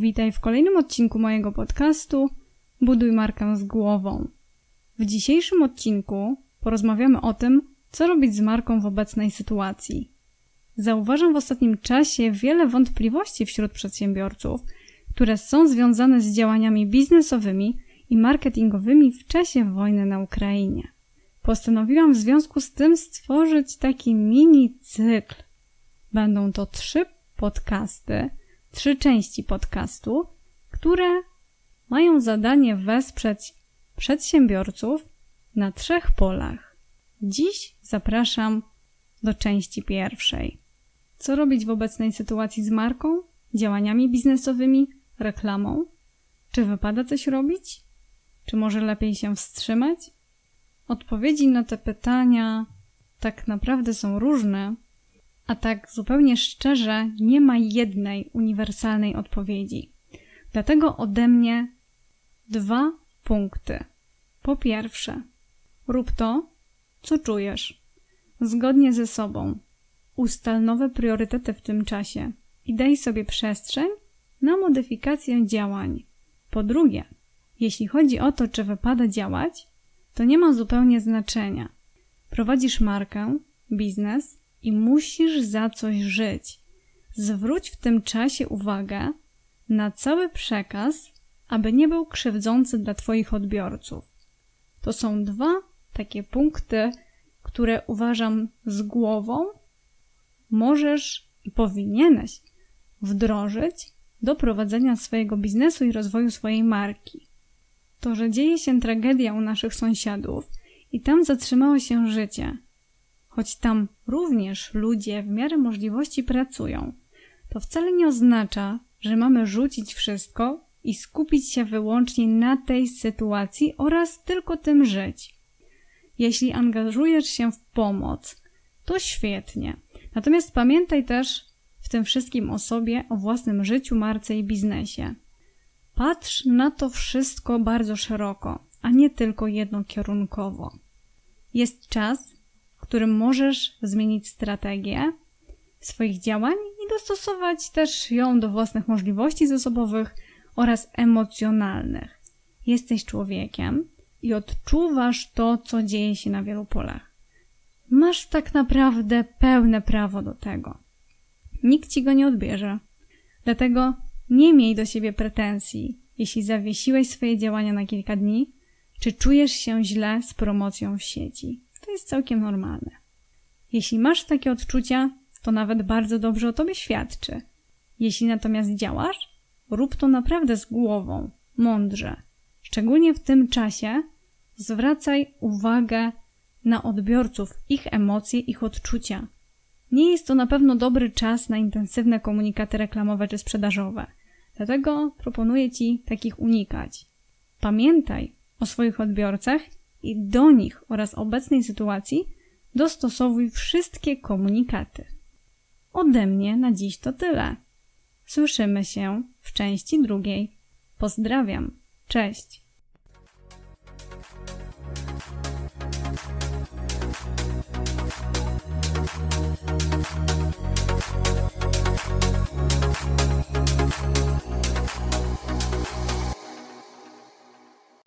Witaj w kolejnym odcinku mojego podcastu Buduj markę z głową. W dzisiejszym odcinku porozmawiamy o tym, co robić z marką w obecnej sytuacji. Zauważam w ostatnim czasie wiele wątpliwości wśród przedsiębiorców, które są związane z działaniami biznesowymi i marketingowymi w czasie wojny na Ukrainie. Postanowiłam w związku z tym stworzyć taki mini cykl. Będą to trzy podcasty, trzy części podcastu, które mają zadanie wesprzeć przedsiębiorców na trzech polach. Dziś zapraszam do części pierwszej. Co robić w obecnej sytuacji z marką, działaniami biznesowymi, reklamą? Czy wypada coś robić? Czy może lepiej się wstrzymać? Odpowiedzi na te pytania tak naprawdę są różne, a tak zupełnie szczerze, nie ma jednej uniwersalnej odpowiedzi. Dlatego ode mnie dwa punkty. Po pierwsze, rób to, co czujesz. Zgodnie ze sobą. Ustal nowe priorytety w tym czasie i daj sobie przestrzeń na modyfikację działań. Po drugie, jeśli chodzi o to, czy wypada działać, to nie ma zupełnie znaczenia. Prowadzisz markę, biznes i musisz za coś żyć. Zwróć w tym czasie uwagę na cały przekaz, aby nie był krzywdzący dla Twoich odbiorców. To są dwa takie punkty, które uważam z głową możesz i powinieneś wdrożyć do prowadzenia swojego biznesu i rozwoju swojej marki. To, że dzieje się tragedia u naszych sąsiadów i tam zatrzymało się życie, choć tam również ludzie w miarę możliwości pracują, to wcale nie oznacza, że mamy rzucić wszystko i skupić się wyłącznie na tej sytuacji oraz tylko tym żyć. Jeśli angażujesz się w pomoc, to świetnie. Natomiast pamiętaj też w tym wszystkim o sobie, o własnym życiu, marce i biznesie. Patrz na to wszystko bardzo szeroko, a nie tylko jednokierunkowo. Jest czas, którym możesz zmienić strategię swoich działań i dostosować też ją do własnych możliwości zasobowych oraz emocjonalnych. Jesteś człowiekiem i odczuwasz to, co dzieje się na wielu polach. Masz tak naprawdę pełne prawo do tego. Nikt ci go nie odbierze. Dlatego nie miej do siebie pretensji, jeśli zawiesiłeś swoje działania na kilka dni, czy czujesz się źle z promocją w sieci. Jest całkiem normalne. Jeśli masz takie odczucia, to nawet bardzo dobrze o tobie świadczy. Jeśli natomiast działasz, rób to naprawdę z głową, mądrze. Szczególnie w tym czasie zwracaj uwagę na odbiorców, ich emocje, ich odczucia. Nie jest to na pewno dobry czas na intensywne komunikaty reklamowe czy sprzedażowe. Dlatego proponuję Ci takich unikać. Pamiętaj o swoich odbiorcach i do nich oraz obecnej sytuacji dostosowuj wszystkie komunikaty. Ode mnie na dziś to tyle. Słyszymy się w części drugiej. Pozdrawiam. Cześć.